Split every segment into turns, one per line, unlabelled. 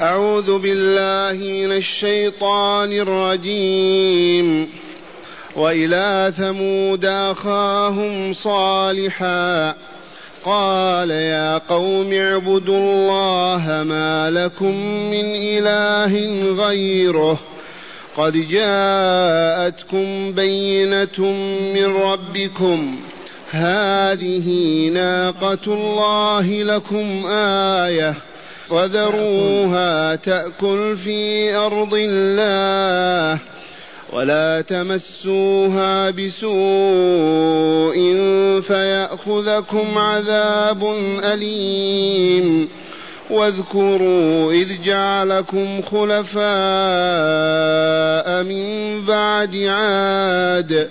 أعوذ بالله من الشيطان الرجيم. وإلى ثمود أخاهم صالحا. قال يا قوم اعبدوا الله ما لكم من إله غيره. قد جاءتكم بينة من ربكم. هذه ناقة الله لكم آية. وذروها تأكل في أرض الله ولا تمسوها بسوء فيأخذكم عذاب أليم واذكروا إذ جعلكم خلفاء من بعد عاد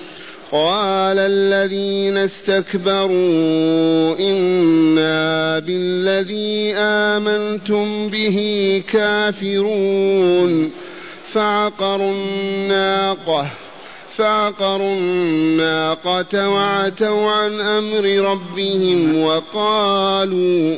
قال الذين استكبروا أنا بالذي امنتم به كافرون فعقروا الناقه فعقروا الناقه وعتوا عن أمر ربهم وقالوا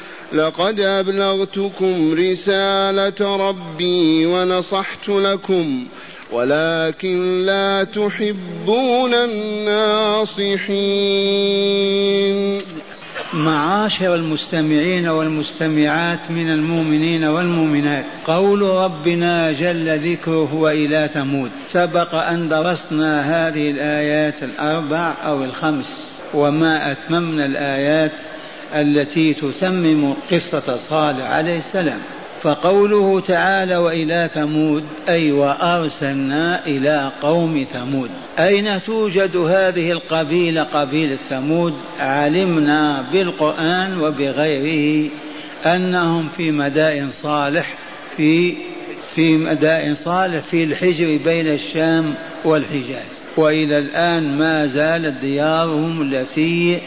لقد أبلغتكم رسالة ربي ونصحت لكم ولكن لا تحبون الناصحين.
معاشر المستمعين والمستمعات من المؤمنين والمؤمنات. قول ربنا جل ذكره وإلى ثمود. سبق أن درسنا هذه الآيات الأربع أو الخمس وما أتممنا الآيات التي تتمم قصة صالح عليه السلام. فقوله تعالى وإلى ثمود أي وأرسلنا إلى قوم ثمود أين توجد هذه القبيلة؟ قبيلة ثمود. علمنا بالقرآن وبغيره أنهم في مدائن صالح في في مدائن صالح في الحجر بين الشام والحجاز. وإلى الآن ما زالت ديارهم التي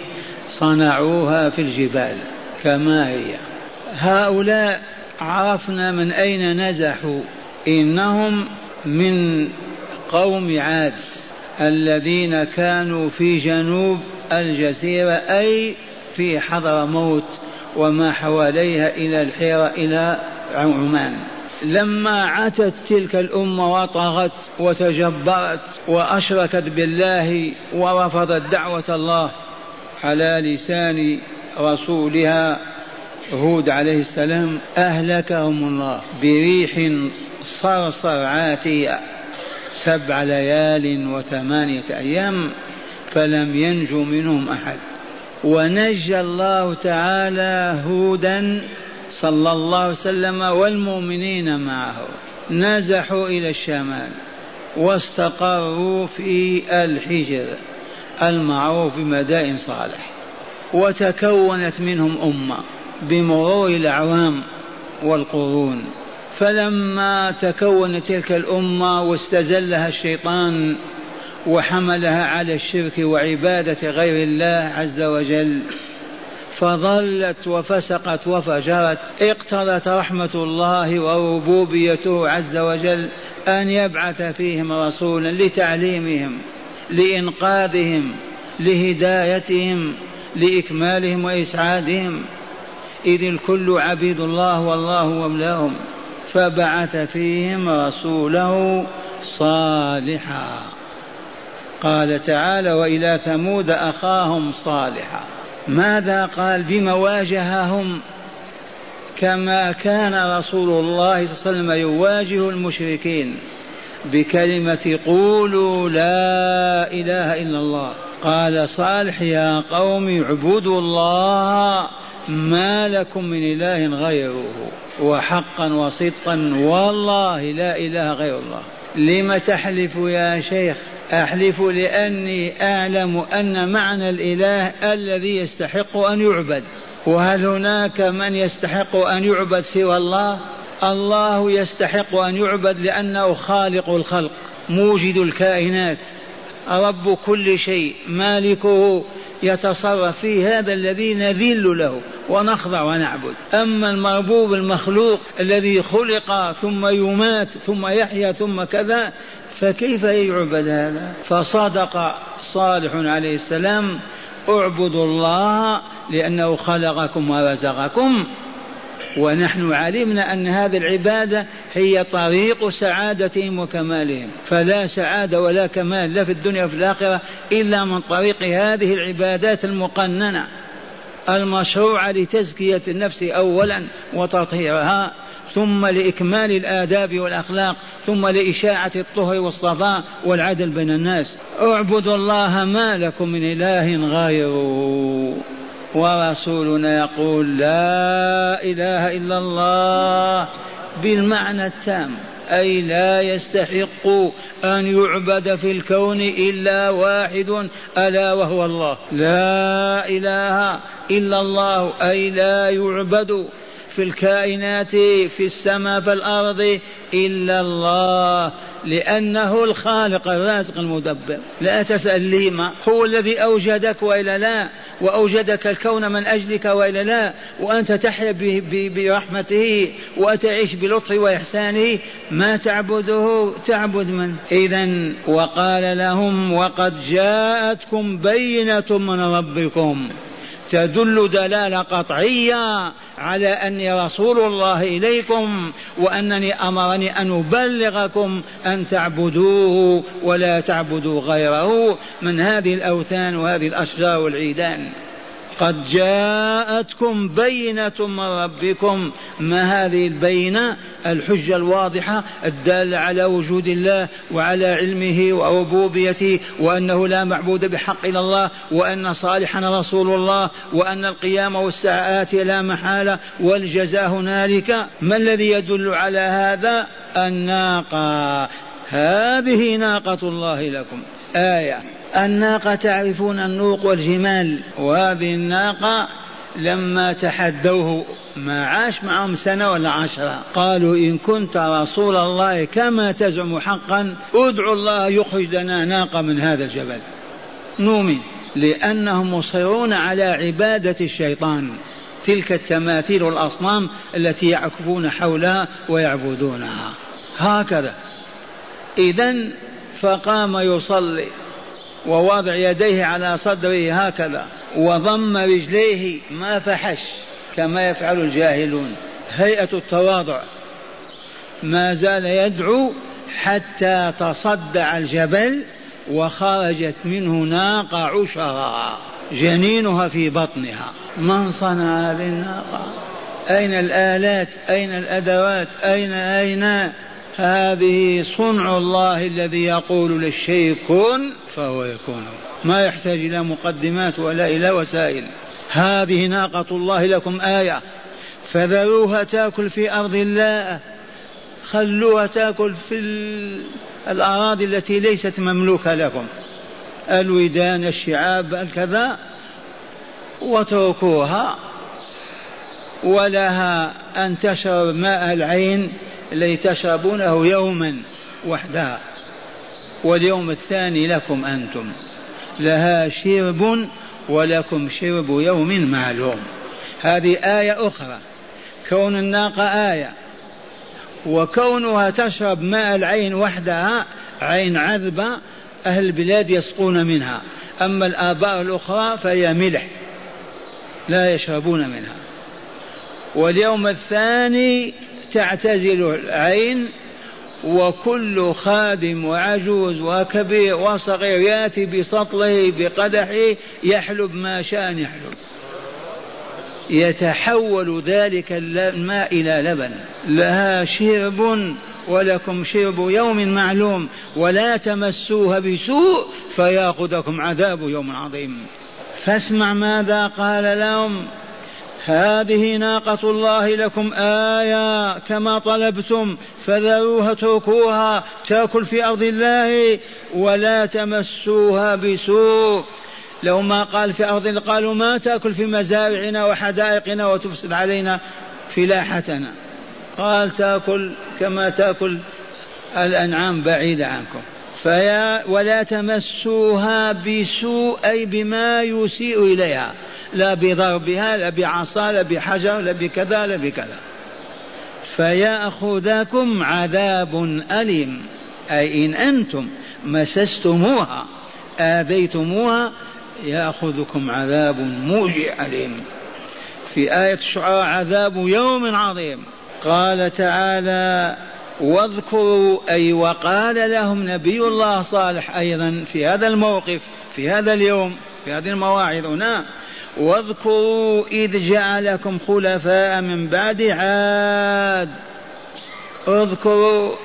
صنعوها في الجبال كما هي. هؤلاء عرفنا من أين نزحوا. إنهم من قوم عاد الذين كانوا في جنوب الجزيرة أي في حضر موت وما حواليها إلى الحيرة إلى عمان. لما عتت تلك الأمة وطغت وتجبرت وأشركت بالله ورفضت دعوة الله على لسان رسولها هود عليه السلام أهلكهم الله بريح صرصر عاتية سبع ليال وثمانية أيام فلم ينجو منهم أحد. ونجى الله تعالى هودا صلى الله عليه وسلم والمؤمنين معه. نزحوا إلى الشمال واستقروا في الحجر. المعروف بمدائن صالح وتكونت منهم أمة بمرور الأعوام والقرون. فلما تكونت تلك الأمة واستزلها الشيطان وحملها على الشرك وعبادة غير الله عز وجل فظلت وفسقت وفجرت. اقتضت رحمة الله وربوبيته عز وجل أن يبعث فيهم رسولا لتعليمهم. لإنقاذهم لهدايتهم لإكمالهم وإسعادهم. إذ الكل عبيد الله والله مولاهم فبعث فيهم رسوله صالحا. قال تعالى وإلى ثمود أخاهم صالحا. ماذا قال؟ بما واجههم؟ كما كان رسول الله صلى الله عليه وسلم يواجه المشركين. بكلمة قولوا لا إله إلا الله. قال صالح يا قوم اعبدوا الله ما لكم من إله غيره وحقا وصدقا والله لا إله غير الله. لم تحلف يا شيخ؟ أحلف لأني أعلم أن معنى الإله الذي يستحق أن يعبد. وهل هناك من يستحق أن يعبد سوى الله؟ الله يستحق أن يعبد لأنه خالق الخلق موجد الكائنات. رب كل شيء مالكه يتصرف في هذا الذي نذل له ونخضع ونعبد. أما المربوب المخلوق الذي خلق ثم يمات ثم يحيا ثم كذا فكيف يعبد هذا؟ فصدق صالح عليه السلام اعبدوا الله لأنه خلقكم ورزقكم. ونحن علمنا أن هذه العبادة هي طريق سعادتهم وكمالهم. فلا سعادة ولا كمال لا في الدنيا وفي الآخرة إلا من طريق هذه العبادات المقننة المشروعة لتزكية النفس أولا وتطهيرها ثم لإكمال الآداب والأخلاق ثم لإشاعة الطهر والصفاء والعدل بين الناس. اعبدوا الله ما لكم من إله غيره. ورسولنا يقول لا إله إلا الله بالمعنى التام أي لا يستحق أن يعبد في الكون إلا واحد ألا وهو الله. لا إله إلا الله أي لا يعبد في الكائنات في السماء في الأرض إلا الله. لأنه الخالق الرازق المدبر. لا تسأل لما هو الذي أوجدك والا لا وأوجدك الكون من أجلك وإلا لا وأنت تحيا برحمته وتعيش بلطفه وإحسانه. ما تعبده؟ تعبد من؟ إذا وقال لهم وقد جاءتكم بينة من ربكم. تدل دلالة قطعية على أني رسول الله إليكم وأنني أمرني أن أبلغكم أن تعبدوه ولا تعبدوا غيره من هذه الأوثان وهذه الأشجار والعيدان. قد جاءتكم بينة من ربكم. ما هذه البينة؟ الحجة الواضحة الدالة على وجود الله وعلى علمه وربوبيته وأنه لا معبود بحق إلا الله وأن صالحا رسول الله وأن القيام والساعة آتية لا محالة والجزاء هنالك. ما الذي يدل على هذا؟ الناقة. هذه ناقة الله لكم. آية. الناقة تعرفون النوق والجمال وهذه الناقة لما تحدوه ما عاش معهم سنة ولا عشرة. قالوا إن كنت رسول الله كما تزعم حقا ادعو الله يخرج لنا ناقة من هذا الجبل. نؤمن لأنهم مصرون على عبادة الشيطان. تلك التماثيل والأصنام التي يعكفون حولها ويعبدونها. هكذا. إذا فقام يصلي ووضع يديه على صدره هكذا وضم رجليه ما فحش كما يفعل الجاهلون. هيئة التواضع. ما زال يدعو حتى تصدع الجبل وخرجت منه ناقة عشرة جنينها في بطنها. من صنع هذه الناقة؟ أين الآلات؟ أين الأدوات؟ أين أين هذه صنع الله الذي يقول للشيء كن فهو يكون. ما يحتاج إلى مقدمات ولا إلى وسائل. هذه ناقة الله لكم آية. فذروها تاكل في أرض الله. خلوها تاكل في الأراضي التي ليست مملوكة لكم. الودان الشعاب الكذا. واتركوها. ولها أن تشرب ماء العين. الذي تشربونه يوما وحدها واليوم الثاني لكم أنتم. لها شرب ولكم شرب يوم معلوم. هذه آية أخرى. كون الناقة آية. وكونها تشرب ماء العين وحدها عين عذبة أهل البلاد يسقون منها. أما الآباء الأخرى فهي ملح. لا يشربون منها. واليوم الثاني تعتزل العين وكل خادم وعجوز وكبير وصغير يأتي بسطله بقدحه يحلب ما شاء يحلب. يتحول ذلك الماء إلى لبن. لها شرب ولكم شرب يوم معلوم ولا تمسوها بسوء فيأخذكم عذاب يوم عظيم. فاسمع ماذا قال لهم هذه ناقة الله لكم آية كما طلبتم فذروها اتركوها تأكل في أرض الله ولا تمسوها بسوء. لو ما قال في أرض قالوا ما تأكل في مزارعنا وحدائقنا وتفسد علينا فلاحتنا. قال تأكل كما تأكل الأنعام بعيدة عنكم. فيا ولا تمسوها بسوء أي بما يسيء إليها. لا بضربها لا بعصا لا بحجر لا بكذا لا بكذا. فيأخذكم عذاب أليم. أي إن أنتم مسستموها آذيتموها يأخذكم عذاب موجع أليم. في آية الشعراء عذاب يوم عظيم. قال تعالى واذكروا أي وقال لهم نبي الله صالح أيضا في هذا الموقف في هذا اليوم في هذه المواعظ هنا. واذكروا إذ جعلكم خلفاء من بعد عاد. اذكروا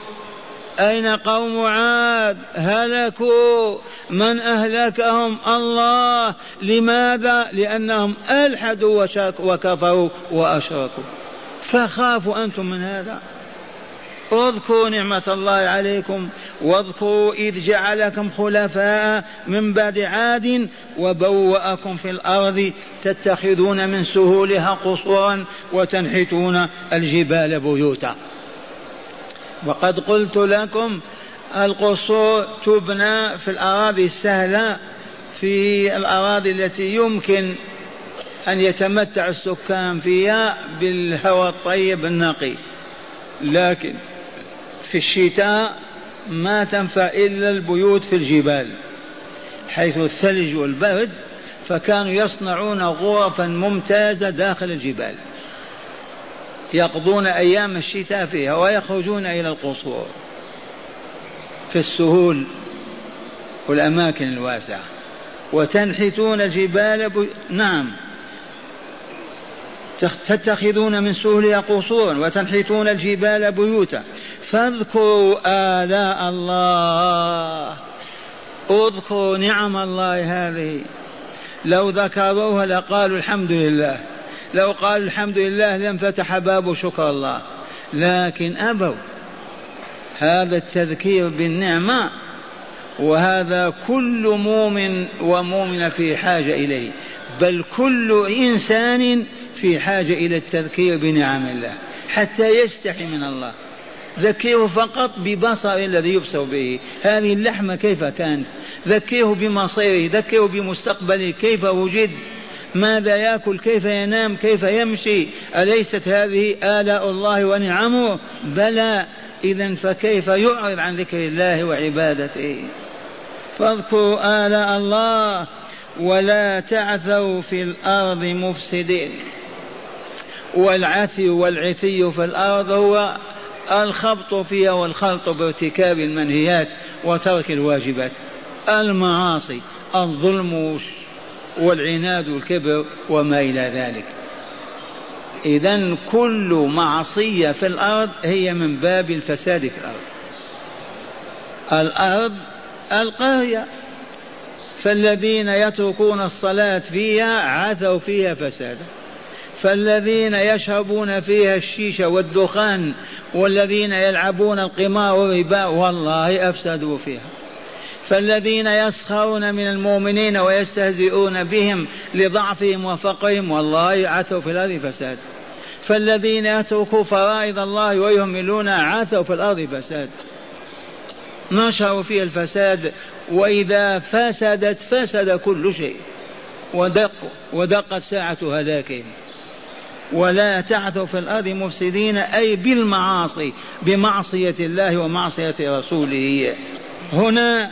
أين قوم عاد؟ هلكوا. من أهلكهم الله؟ لماذا؟ لأنهم ألحدوا وكفروا وأشركوا. فخافوا أنتم من هذا؟ اذكروا نعمة الله عليكم واذكروا إذ جعلكم خلفاء من بعد عاد وبوأكم في الأرض تتخذون من سهولها قصورا وتنحتون الجبال بيوتا. وقد قلت لكم القصور تبنى في الأراضي السهلة في الأراضي التي يمكن أن يتمتع السكان فيها بالهواء الطيب النقي. لكن في الشتاء ما تنفع إلا البيوت في الجبال حيث الثلج والبرد فكانوا يصنعون غرفا ممتازة داخل الجبال يقضون أيام الشتاء فيها ويخرجون إلى القصور في السهول والأماكن الواسعة وتنحتون الجبال. نعم تتخذون من سهولها قصورا وتنحتون الجبال بيوتا. فاذكروا آلاء الله. اذكروا نعم الله هذه. لو ذكروها لقالوا الحمد لله. لو قالوا الحمد لله لانفتح باب شكر الله. لكن أبوا. هذا التذكير بالنعمة. وهذا كل مؤمن ومؤمن في حاجة إليه. بل كل إنسان في حاجة إلى التذكير بنعم الله حتى يستحي من الله. ذكره فقط ببصر الذي يبصر به. هذه اللحمة كيف كانت؟ ذكره بمصيره ذكره بمستقبله كيف وجد؟ ماذا يأكل؟ كيف ينام؟ كيف يمشي؟ أليست هذه آلاء الله ونعمه؟ بلى. إذا فكيف يعرض عن ذكر الله وعبادته؟ فاذكروا آلاء الله ولا تعثوا في الأرض مفسدين. والعثي والعثي في الأرض هو الخبط فيها والخلط بارتكاب المنهيات وترك الواجبات. المعاصي الظلم والعناد والكبر وما إلى ذلك. إذا كل معصية في الأرض هي من باب الفساد في الأرض. الأرض القرية فالذين يتركون الصلاة فيها عثوا فيها فسادا. فالذين يشربون فيها الشيشة والدخان والذين يلعبون القمار والربا والله أفسدوا فيها. فالذين يسخرون من المؤمنين ويستهزئون بهم لضعفهم وفقرهم والله عثوا في الأرض فساد. فالذين يتركوا فرائض الله ويهملون عثوا في الأرض فساد. نشروا فيها الفساد وإذا فسدت فسد كل شيء. ودق ودقت ساعة هلاكهم ولا تعثوا في الأرض مفسدين أي بالمعاصي بمعصية الله ومعصية رسوله. هنا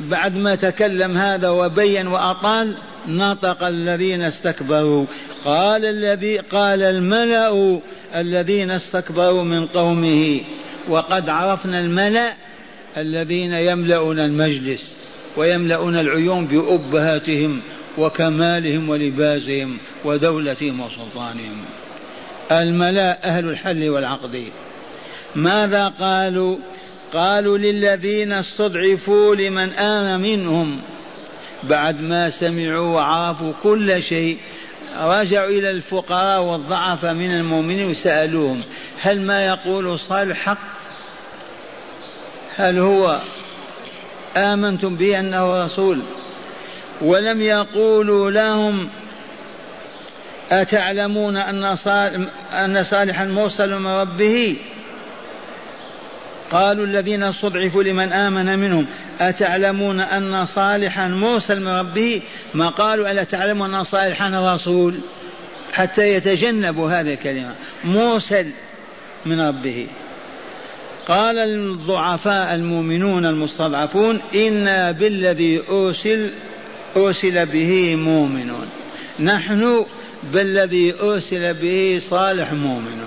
بعد ما تكلم هذا وبين وأطال نطق الذين استكبروا. قال الذي قال الملأ الذين استكبروا من قومه وقد عرفنا الملأ الذين يملؤون المجلس ويملؤون العيون بأبهاتهم وكمالهم ولباسهم ودولتهم وسلطانهم. الملا أهل الحل والعقد. ماذا قالوا؟ قالوا للذين استضعفوا لمن آمن منهم. بعد ما سمعوا وعرفوا كل شيء رجعوا إلى الفقراء والضعفاء من المؤمنين وسألوهم هل ما يقول صالح حق؟ هل هو آمنتم به أنه رسول؟ ولم يقولوا لهم أتعلمون أن صالح أن صالحا مرسل من ربه؟ قالوا الذين استضعفوا لمن آمن منهم أتعلمون أن صالحا مرسل من ربه؟ ما قالوا ألا تعلمون أن صالحا رسول حتى يتجنبوا هذه الكلمة مرسل من ربه. قال الضعفاء المؤمنون المستضعفون إنا بالذي أرسل أرسل به مؤمنون. نحن بالذي أرسل به صالح مؤمن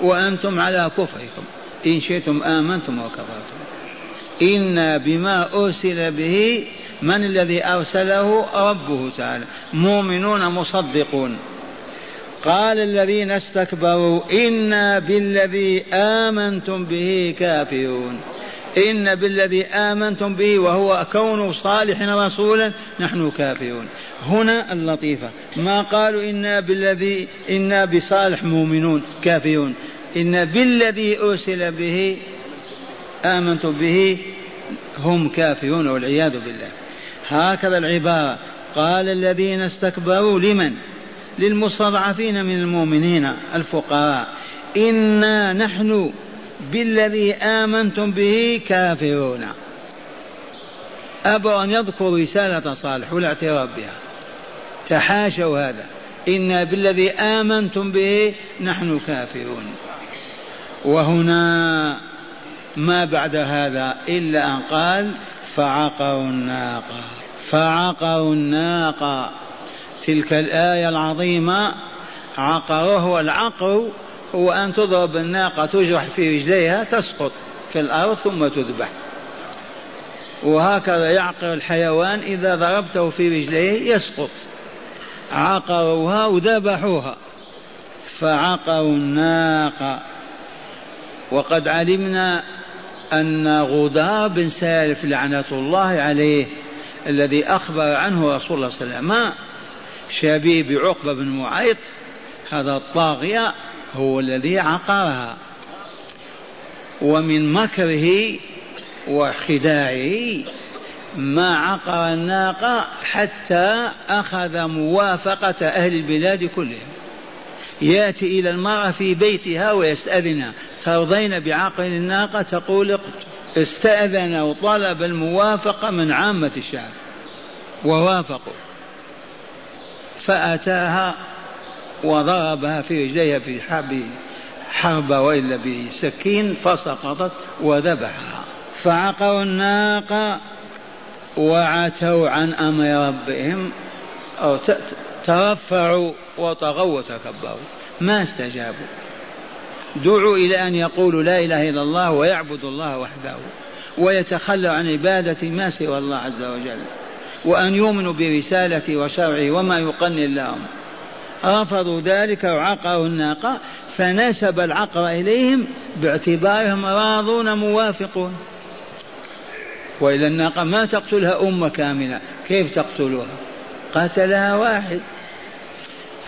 وأنتم على كفركم. إن شئتم آمنتم وكفرتم. إنا بما أرسل به من الذي أرسله؟ ربه تعالى. مؤمنون مصدقون. قال الذين استكبروا إنا بالذي آمنتم به كافرون. إن بالذي آمنتم به وهو كون صالح رسولا نحن كافرون. هنا اللطيفة. ما قالوا إنا بالذي إنا بصالح مؤمنون كافرون. إن بالذي أرسل به آمنتم به هم كافرون والعياذ بالله. هكذا العبارة. قال الذين استكبروا لمن؟ للمستضعفين من المؤمنين الفقراء. إنا نحن بالذي آمنتم به كافرون. أبوا أن يذكروا رسالة صالح والاعتراف بها. تحاشوا هذا. إنا بالذي آمنتم به نحن كافرون. وهنا ما بعد هذا إلا أن قال فعقروا الناقة. فعقروا الناقة. تلك الآية العظيمة عقره والعقر هو أن تضرب الناقة تجرح في رجليها تسقط في الأرض ثم تذبح. وهكذا يعقر الحيوان إذا ضربته في رجليه يسقط. عقروها وذبحوها. فعقروا الناقة. وقد علمنا أن غدار بن سالف لعنة الله عليه الذي أخبر عنه رسول الله صلى الله عليه وسلم شبيه بعقبة بن معيط هذا الطاغية هو الذي عقرها ومن مكره وخداعه ما عقر الناقة حتى أخذ موافقة أهل البلاد كلهم. يأتي إلى المرأة في بيتها ويستأذنها ترضين بعقر الناقة تقول استأذن وطلب الموافقة من عامة الشعب. ووافقوا. فأتاها وضربها في رجليها في حرب حربة وإلا بسكين فسقطت وذبحها. فعقروا الناقة وعتوا عن أمر ربهم أو ترفعوا وطغوا وتكبروا. ما استجابوا. دعوا إلى أن يقولوا لا إله إلا الله ويعبدوا الله وحده ويتخلوا عن عبادة ما سوى الله عز وجل وأن يؤمنوا برسالته وشرعه وما يقنن لهم. رفضوا ذلك وعقروا الناقة فنسب العقر إليهم باعتبارهم راضون موافقون. وإلى الناقة ما تقتلها أمة كاملة كيف تقتلها؟ قتلها واحد.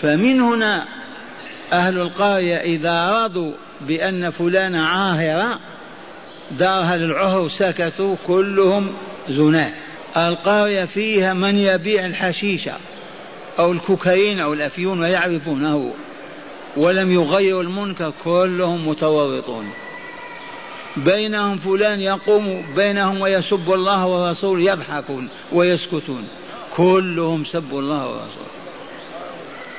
فمن هنا أهل القرية إذا رضوا بأن فلان عاهرة دارها للعهر سكتوا كلهم زناة. القرية فيها من يبيع الحشيشة. أو الكوكايين أو الأفيون ويعرفونه ولم يغيروا المنكر كلهم متورطون. بينهم فلان يقوم بينهم ويسب الله ورسوله يضحكون ويسكتون. كلهم سبوا الله ورسوله.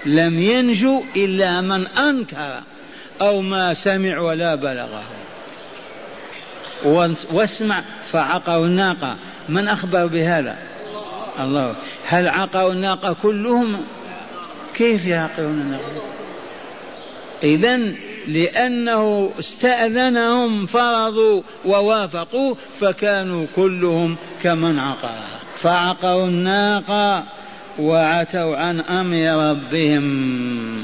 لم ينجو إلا من أنكر أو ما سمع ولا بلغه. واسمع فعقروا الناقة. من أخبر بهذا؟ الله. هل عقروا الناقة كلهم؟ كيف يعقرون الناقة؟ إذا لأنه استأذنهم فرضوا ووافقوا فكانوا كلهم كمن عقرها فعقروا الناقة وعتوا عن أمر ربهم.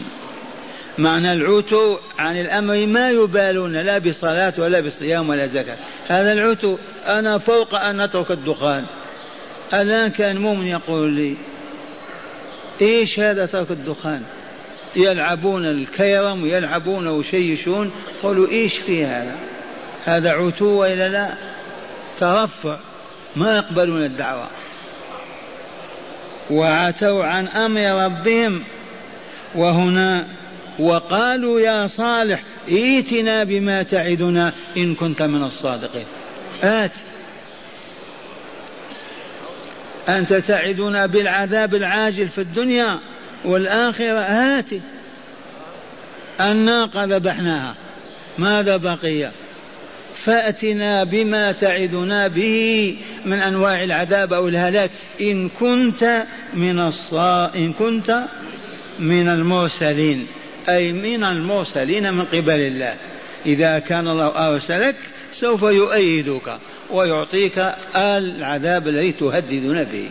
معنى العتو عن الأمر ما يبالون لا بصلاة ولا بصيام ولا زكاة هذا العتو أنا فوق أن نترك الدخان. الآن كان مؤمن يقول لي إيش هذا ترك الدخان؟ يلعبون الكيرم ويلعبون ويشيشون. قالوا إيش في هذا؟ هذا عتو وإلا لا؟ ترفع. ما يقبلون الدعوة. وعتوا عن أمر ربهم. وهنا وقالوا يا صالح ائتنا بما تعدنا إن كنت من الصادقين. آت. أنت تعدنا بالعذاب العاجل في الدنيا والآخرة. هات الناقة ذبحناها. ماذا بقي؟ فأتنا بما تعدنا به من أنواع العذاب أو الهلاك. إن كنت من الصا إن كنت من المرسلين. أي من المرسلين من قبل الله. إذا كان الله أرسلك سوف يؤيدك. ويعطيك العذاب الذي تهددون به.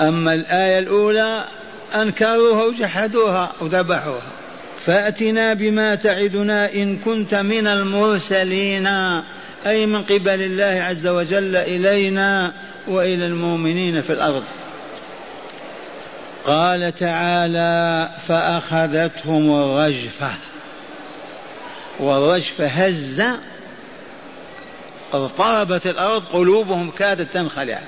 أما الآية الأولى أنكروها وجحدوها وذبحوها. فأتنا بما تعدنا إن كنت من المرسلين أي من قبل الله عز وجل إلينا وإلى المؤمنين في الأرض. قال تعالى فأخذتهم الرجفة. والرجفة هز اضطربت الأرض قلوبهم كادت تنخلع.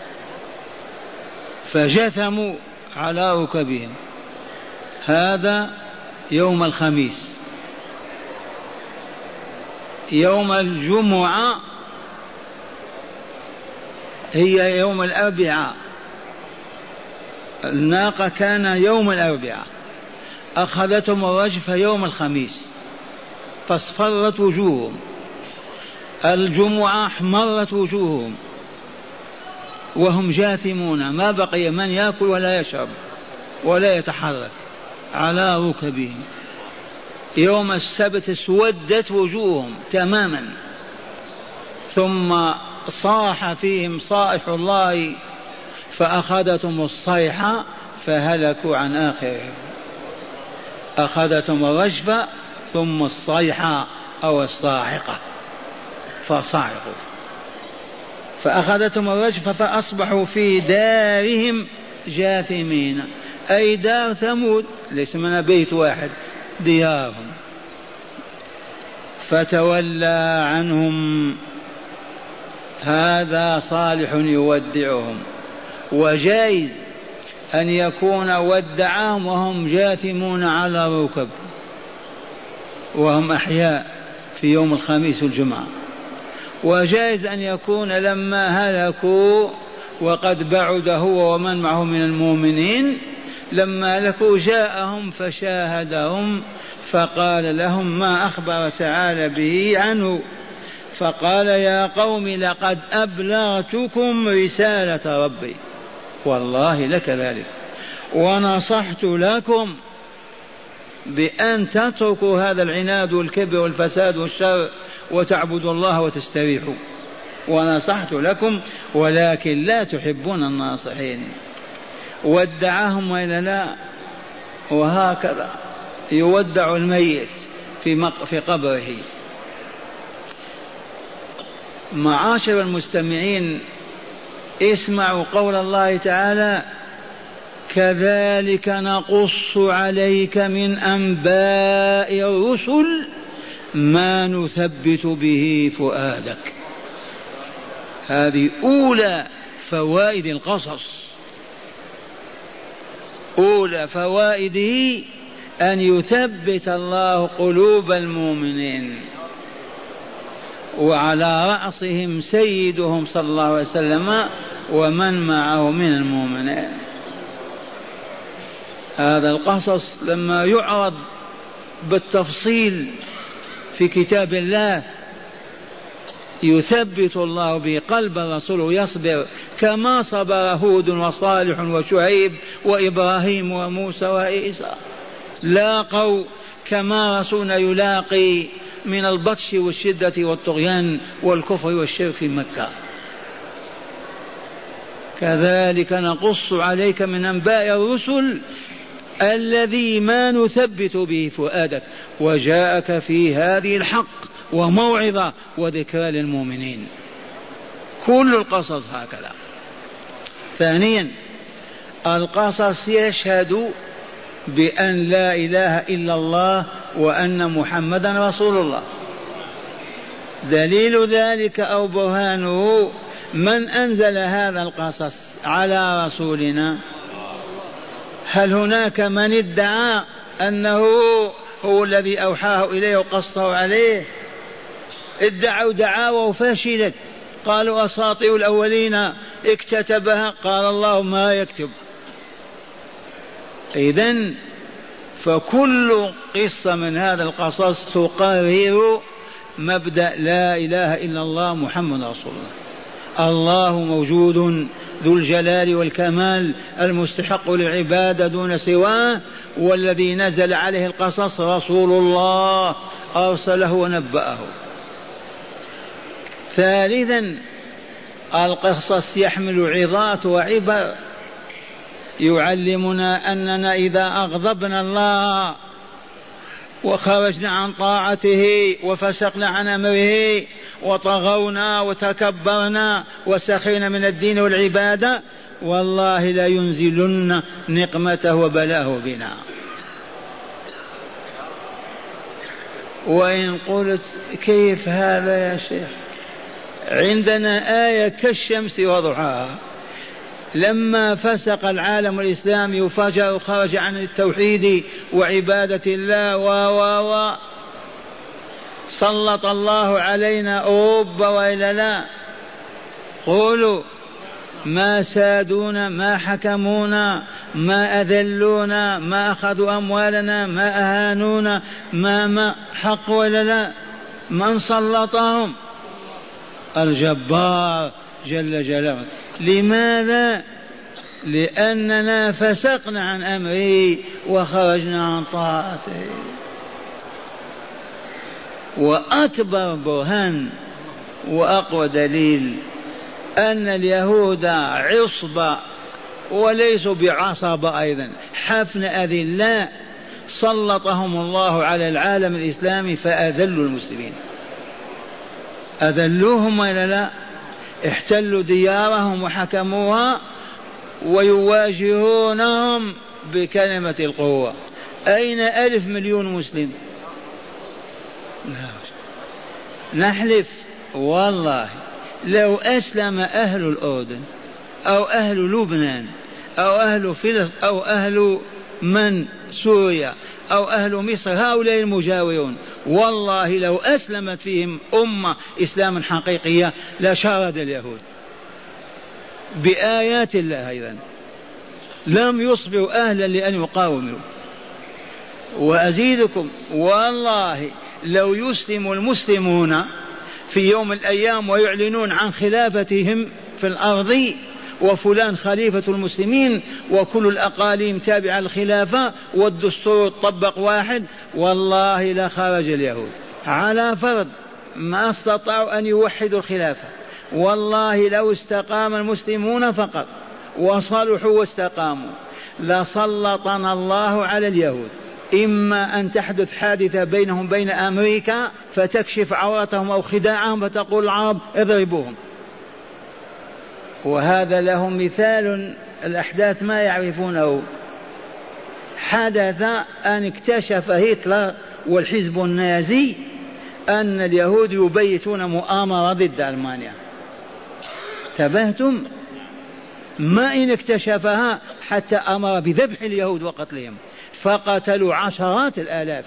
فجثموا على ركبهم. هذا يوم الخميس. يوم الجمعة هي يوم الأربعاء. الناقة كان يوم الأربعاء. أخذتهم الرجفة يوم الخميس. فاصفرت وجوههم. الجمعة احمرت وجوههم وهم جاثمون. ما بقي من يأكل ولا يشرب ولا يتحرك على ركبهم. يوم السبت اسودت وجوههم تماما. ثم صاح فيهم صائح الله فأخذتهم الصيحة فهلكوا عن آخرهم. أخذتهم الرجفة ثم الصيحة أو الصاعقة فصعقوا فأخذتهم الرجفة فأصبحوا في دارهم جاثمين. أي دار ثمود ليس من بيت واحد ديارهم. فتولى عنهم هذا صالح يودعهم. وجائز أن يكون ودعهم وهم جاثمون على الركب وهم أحياء في يوم الخميس والجمعة. وجائز أن يكون لما هلكوا وقد بعد هو ومن معه من المؤمنين لما هلكوا جاءهم فشاهدهم فقال لهم ما أخبر تعالى به عنه؟ فقال يا قوم لقد أبلغتكم رسالة ربي. والله لكذلك. ونصحت لكم بأن تتركوا هذا العناد والكبر والفساد والشر وتعبدوا الله وتستريحوا ونصحت لكم ولكن لا تحبون الناصحين ودعهم والا لا وهكذا يودع الميت في. في قبره معاشر المستمعين اسمعوا قول الله تعالى كذلك نقص عليك من أنباء الرسل ما نثبت به فؤادك. هذه أولى فوائد القصص. أولى فوائده أن يثبت الله قلوب المؤمنين. وعلى رأسهم سيدهم صلى الله عليه وسلم ومن معه من المؤمنين. هذا القصص لما يعرض بالتفصيل في كتاب الله يثبت الله به قلب الرسول ويصبر كما صبر هود وصالح وشعيب وإبراهيم وموسى وعيسى. لاقوا كما رسولنا يلاقي من البطش والشدة والطغيان والكفر والشرك في مكة. كذلك نقص عليك من أنباء الرسل الذي ما نثبت به فؤادك وجاءك في هذه الحق وموعظة وذكرى للمؤمنين. كل القصص هكذا. ثانيا القصص يشهد بأن لا إله إلا الله وأن محمدا رسول الله. دليل ذلك أو برهانه من أنزل هذا القصص على رسولنا هل هناك من ادعى أنه هو الذي أوحاه إليه وقصه عليه؟ ادعوا دعاوى وفشلت قالوا أساطير الأولين اكتتبها. قال الله ما يكتب. إذا فكل قصة من هذا القصص تقرر مبدأ لا إله إلا الله محمد رسول الله. الله موجود ذو الجلال والكمال المستحق للعبادة دون سواه والذي نزل عليه القصص رسول الله أرسله ونبأه. ثالثا القصص يحمل عظات وعبر. يعلمنا أننا إذا أغضبنا الله وخرجنا عن طاعته وفسقنا عن أمره وطغونا وتكبرنا وسخرنا من الدين والعبادة والله لا ينزلن نقمته وبلاه بنا. وإن قلت كيف هذا يا شيخ؟ عندنا آية كالشمس وضحاها. لما فسق العالم الإسلامي وفجر وخرج عن التوحيد وعبادة الله و و و. سلط الله علينا أوروبا وإلا لا. قولوا ما سادونا ما حكمونا ما أذلونا ما أخذوا أموالنا ما أهانونا ما ما حق ولا لا. من سلطهم؟ الجبار جل جلاله. لماذا؟ لأننا فسقنا عن أمره وخرجنا عن طاعته وأكبر برهان وأقوى دليل أن اليهود عصبة وليسوا بعصبة أيضا. حفن أذلاء سلطهم الله على العالم الإسلامي فأذلوا المسلمين. أذلوهم ولا لا؟ احتلوا ديارهم وحكموها ويواجهونهم بكلمة القوة. أين ألف مليون مسلم؟ نحلف؟ والله. لو أسلم أهل الأردن أو أهل لبنان أو أهل فلسطين أو أهل من سوريا أو أهل مصر هؤلاء المجاورون والله لو أسلمت فيهم أمة إسلاما حقيقية لشرد اليهود. بآيات الله أيضا. لم يصبحوا أهلا لأن يقاوموا. وأزيدكم والله لو يسلم المسلمون في يوم الأيام ويعلنون عن خلافتهم في الأرض وفلان خليفة المسلمين وكل الأقاليم تابعة للخلافة والدستور طبق واحد. والله لخرج اليهود. على فرض ما استطاعوا أن يوحدوا الخلافة. والله لو استقام المسلمون فقط وصلحوا واستقاموا لسلطنا الله على اليهود. إما أن تحدث حادثة بينهم بين أمريكا فتكشف عورتهم أو خداعهم فتقول العرب اضربوهم. وهذا لهم مثال الأحداث ما يعرفونه. حدث أن اكتشف هتلر والحزب النازي أن اليهود يبيتون مؤامرة ضد ألمانيا. انتبهتم؟ ما إن اكتشفها حتى أمر بذبح اليهود وقتلهم. فقتلوا عشرات الآلاف.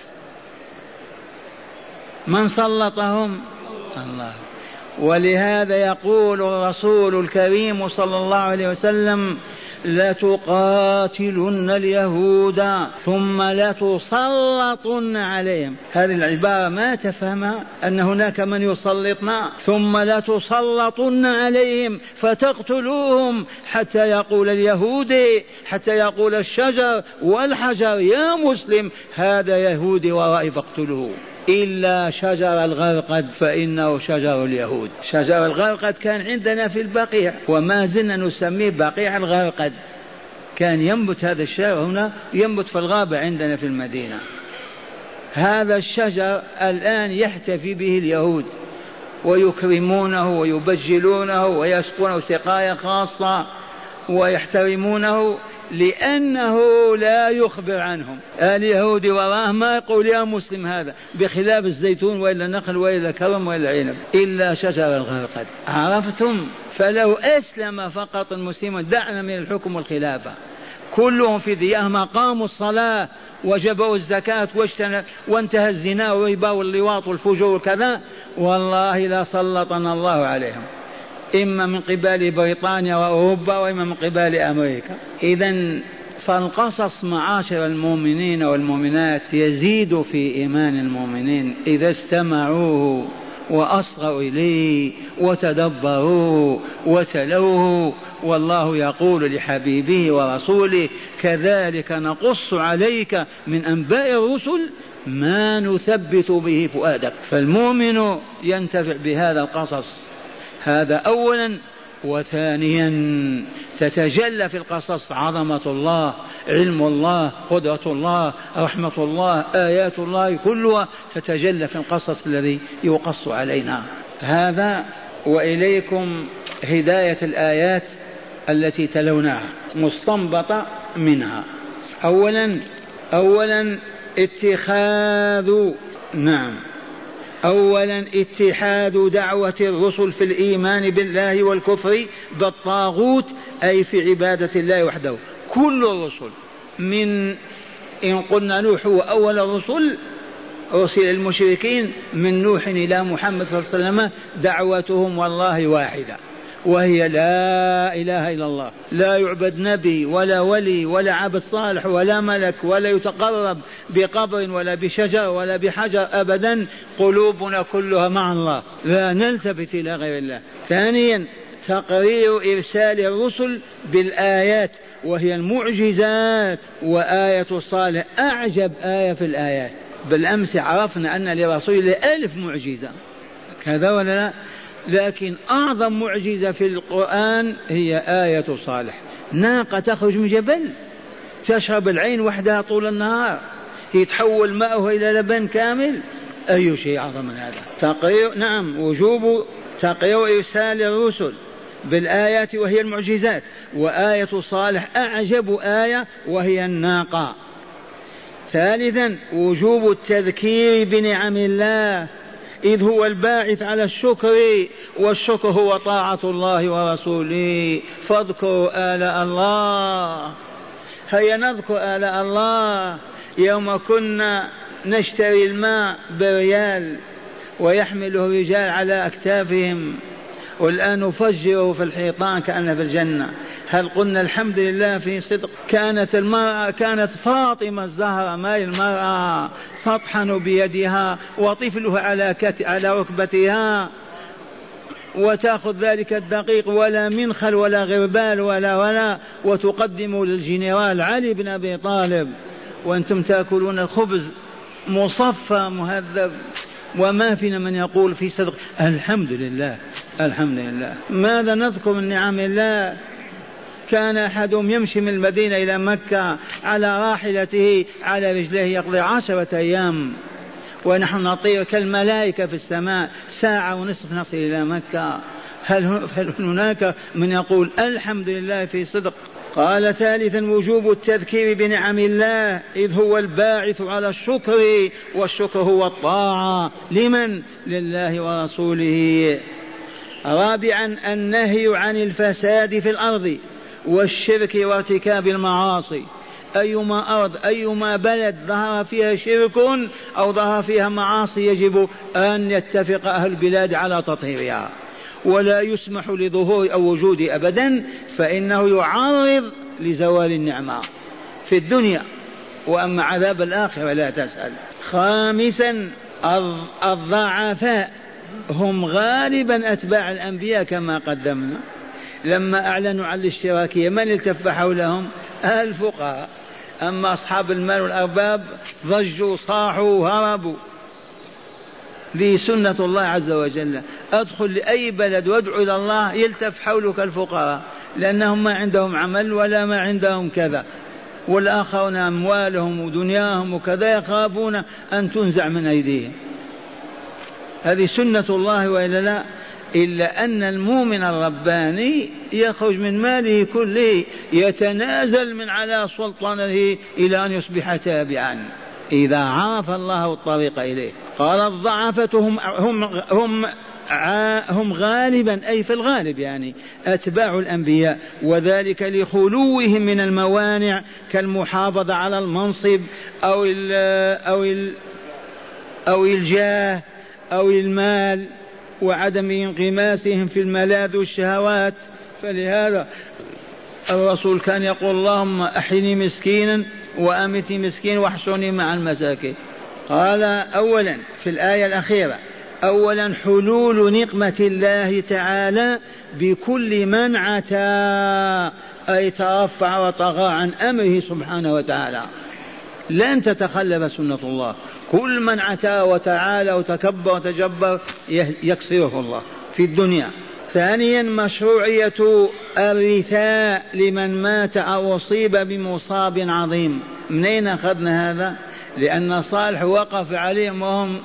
من سلطهم؟ الله. ولهذا يقول الرسول الكريم صلى الله عليه وسلم لتقاتلن اليهود ثم لتسلطن عليهم. هذه العبارة ما تفهمها؟ أن هناك من يسلطنا ثم لتسلطن عليهم فتقتلوهم حتى يقول اليهودي حتى يقول الشجر والحجر يا مسلم هذا يهودي ورائي فاقتلوه. إلا شجر الغرقد فإنه شجر اليهود. شجر الغرقد كان عندنا في البقيع وما زلنا نسميه بقيع الغرقد. كان ينبت هذا الشجر هنا ينبت في الغابة عندنا في المدينة. هذا الشجر الآن يحتفي به اليهود ويكرمونه ويبجلونه ويسقونه سقايا خاصة. ويحترمونه لأنه لا يخبر عنهم. اليهود وراه ما يقول يا مسلم هذا بخلاف الزيتون وإلا النخل وإلا كرم وإلا عنب إلا شجر الغرقد. عرفتم؟ فلو أسلم فقط المسلمون دعنا من الحكم والخلافة. كلهم في ديارهم أقاموا الصلاة وجبوا الزكاة وانتهى الزنا والربا واللواط والفجور وكذا والله لا سلطنا الله عليهم. إما من قبل بريطانيا وأوروبا وإما من قبل أمريكا. إذا فالقصص معاشر المؤمنين والمؤمنات يزيد في إيمان المؤمنين إذا استمعوه وأصغوا إليه وتدبروه وتلوه. والله يقول لحبيبه ورسوله كذلك نقص عليك من أنباء الرسل ما نثبت به فؤادك. فالمؤمن ينتفع بهذا القصص. هذا أولا وثانيا تتجلى في القصص عظمة الله علم الله قدرة الله رحمة الله آيات الله كلها تتجلى في القصص الذي يقص علينا. هذا وإليكم هداية الآيات التي تلوناها مستنبطة منها. أولا أولا اتخاذ نعم. اولا اتحاد دعوة الرسل في الإيمان بالله والكفر بالطاغوت أي في عبادة الله وحده. كل الرسل من إن قلنا نوح هو أول الرسل ارسل المشركين من نوح إلى محمد صلى الله عليه وسلم دعوتهم والله واحدة. وهي لا إله إلا الله. لا يعبد نبي ولا ولي ولا عبد صالح ولا ملك ولا يتقرب بقبر ولا بشجر ولا بحجر أبدا. قلوبنا كلها مع الله. لا نلتفت إلى غير الله. ثانيا تقرير إرسال الرسل بالآيات وهي المعجزات. وآية الصالح أعجب آية في الآيات. بالأمس عرفنا أن لرسول ألف معجزة. كذا ولا لا؟ لكن أعظم معجزة في القرآن هي آية صالح. ناقة تخرج من جبل تشرب العين وحدها طول النهار يتحول ماؤها إلى لبن كامل. أي شيء أعظم من هذا؟ تقرير نعم وجوب تقرير إرسال الرسل بالآيات وهي المعجزات. وآية صالح أعجب آية وهي الناقة. ثالثا وجوب التذكير بنعم الله. إذ هو الباعث على الشكر والشكر هو طاعة الله ورسوله. فاذكروا آلاء الله. هيا نذكر آلاء الله. يوم كنا نشتري الماء بريال ويحمله رجال على أكتافهم. والآن نفجره في الحيطان كأن في الجنة. هل قلنا الحمد لله في صدق؟ كانت المرأة كانت فاطمة الزهرة ما المرأة؟ تطحن بيدها وطفلها على كت على ركبتها. وتأخذ ذلك الدقيق ولا منخل ولا غربال ولا ولا. وتقدم للجنرال علي بن أبي طالب. وأنتم تأكلون الخبز مصفى مهذب. وما فينا من يقول في صدق. الحمد لله. الحمد لله ماذا نذكر من نعم الله؟ كان أحدهم يمشي من المدينة إلى مكة على راحلته على رجليه يقضي عشرة أيام. ونحن نطير كالملائكة في السماء ساعة ونصف نصل إلى مكة. هل هناك؟ من يقول الحمد لله في صدق. قال ثالثا وجوب التذكير بنعم الله إذ هو الباعث على الشكر والشكر هو الطاعة. لمن؟ لله ورسوله. رابعا النهي عن الفساد في الأرض والشرك وارتكاب المعاصي. أيما أرض أيما بلد ظهر فيها شرك أو ظهر فيها معاصي يجب أن يتفق أهل البلاد على تطهيرها. ولا يسمح لظهور أو وجود أبدا فإنه يعرض لزوال النعمة في الدنيا. وأما عذاب الآخرة لا تسأل. خامسا الضعفاء. هم غالبا أتباع الأنبياء كما قدمنا. لما أعلنوا عن الاشتراكية من التف حولهم الفقراء أما أصحاب المال والأرباب ضجوا صاحوا هربوا. ذي سنة الله عز وجل. أدخل لأي بلد وادعو إلى الله يلتف حولك الفقراء لأنهم ما عندهم عمل ولا ما عندهم كذا. والآخرون أموالهم ودنياهم وكذا يخافون أن تنزع من أيديهم. هذه سنة الله وإلا لا؟ إلا أن المؤمن الرباني يخرج من ماله كله يتنازل من على سلطانه إلى أن يصبح تابعا. إذا عرف الله الطريق إليه قال الضعفة هم, هم, هم هم غالبا أي في الغالب يعني أتباع الأنبياء وذلك لخلوهم من الموانع كالمحافظة على المنصب أو ال أو ال أو الجاه أو المال وعدم انغماسهم في الملاذ والشهوات. فلهذا الرسول كان يقول اللهم أحيني مسكينا وأمتني مسكين واحشرني مع المساكين. قال أولا في الآية الأخيرة أولا حلول نقمة الله تعالى بكل من عتى أي ترفع وطغى عن أمره سبحانه وتعالى. لن تتخلف سنة الله. كل من عتى وتعالى وتكبر وتجبر يكسره الله في الدنيا. ثانيا مشروعية الرثاء لمن مات أو أصيب بمصاب عظيم. منين أخذنا هذا؟ لأن صالح وقف عليهم وهم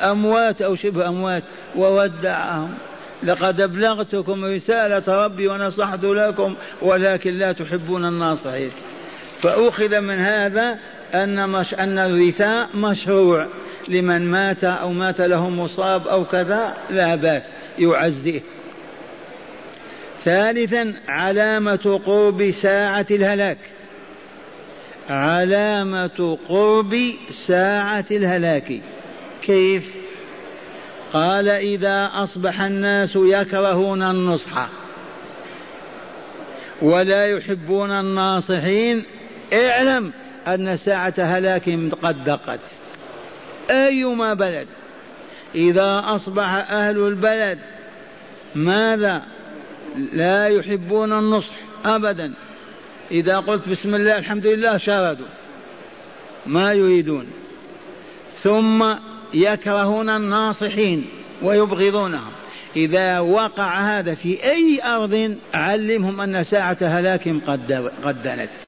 أموات أو شبه أموات وودعهم. لقد أبلغتكم رسالة ربي ونصحت لكم ولكن لا تحبون الناصحين. فأخذ من هذا أن مش أن الرثاء مشروع. لمن مات أو مات له مصاب أو كذا لا بأس يعزيه ثالثا علامة قرب ساعة الهلاك. علامة قرب ساعة الهلاك. كيف؟ قال إذا أصبح الناس يكرهون النصح. ولا يحبون الناصحين اعلم. أن ساعة هلاكهم قد دقت. أيما بلد؟ إذا أصبح أهل البلد ماذا؟ لا يحبون النصح أبدا. إذا قلت بسم الله الحمد لله شردوا ما يريدون. ثم يكرهون الناصحين ويبغضونهم. إذا وقع هذا في أي أرض علمهم أن ساعة هلاكهم قد دنت.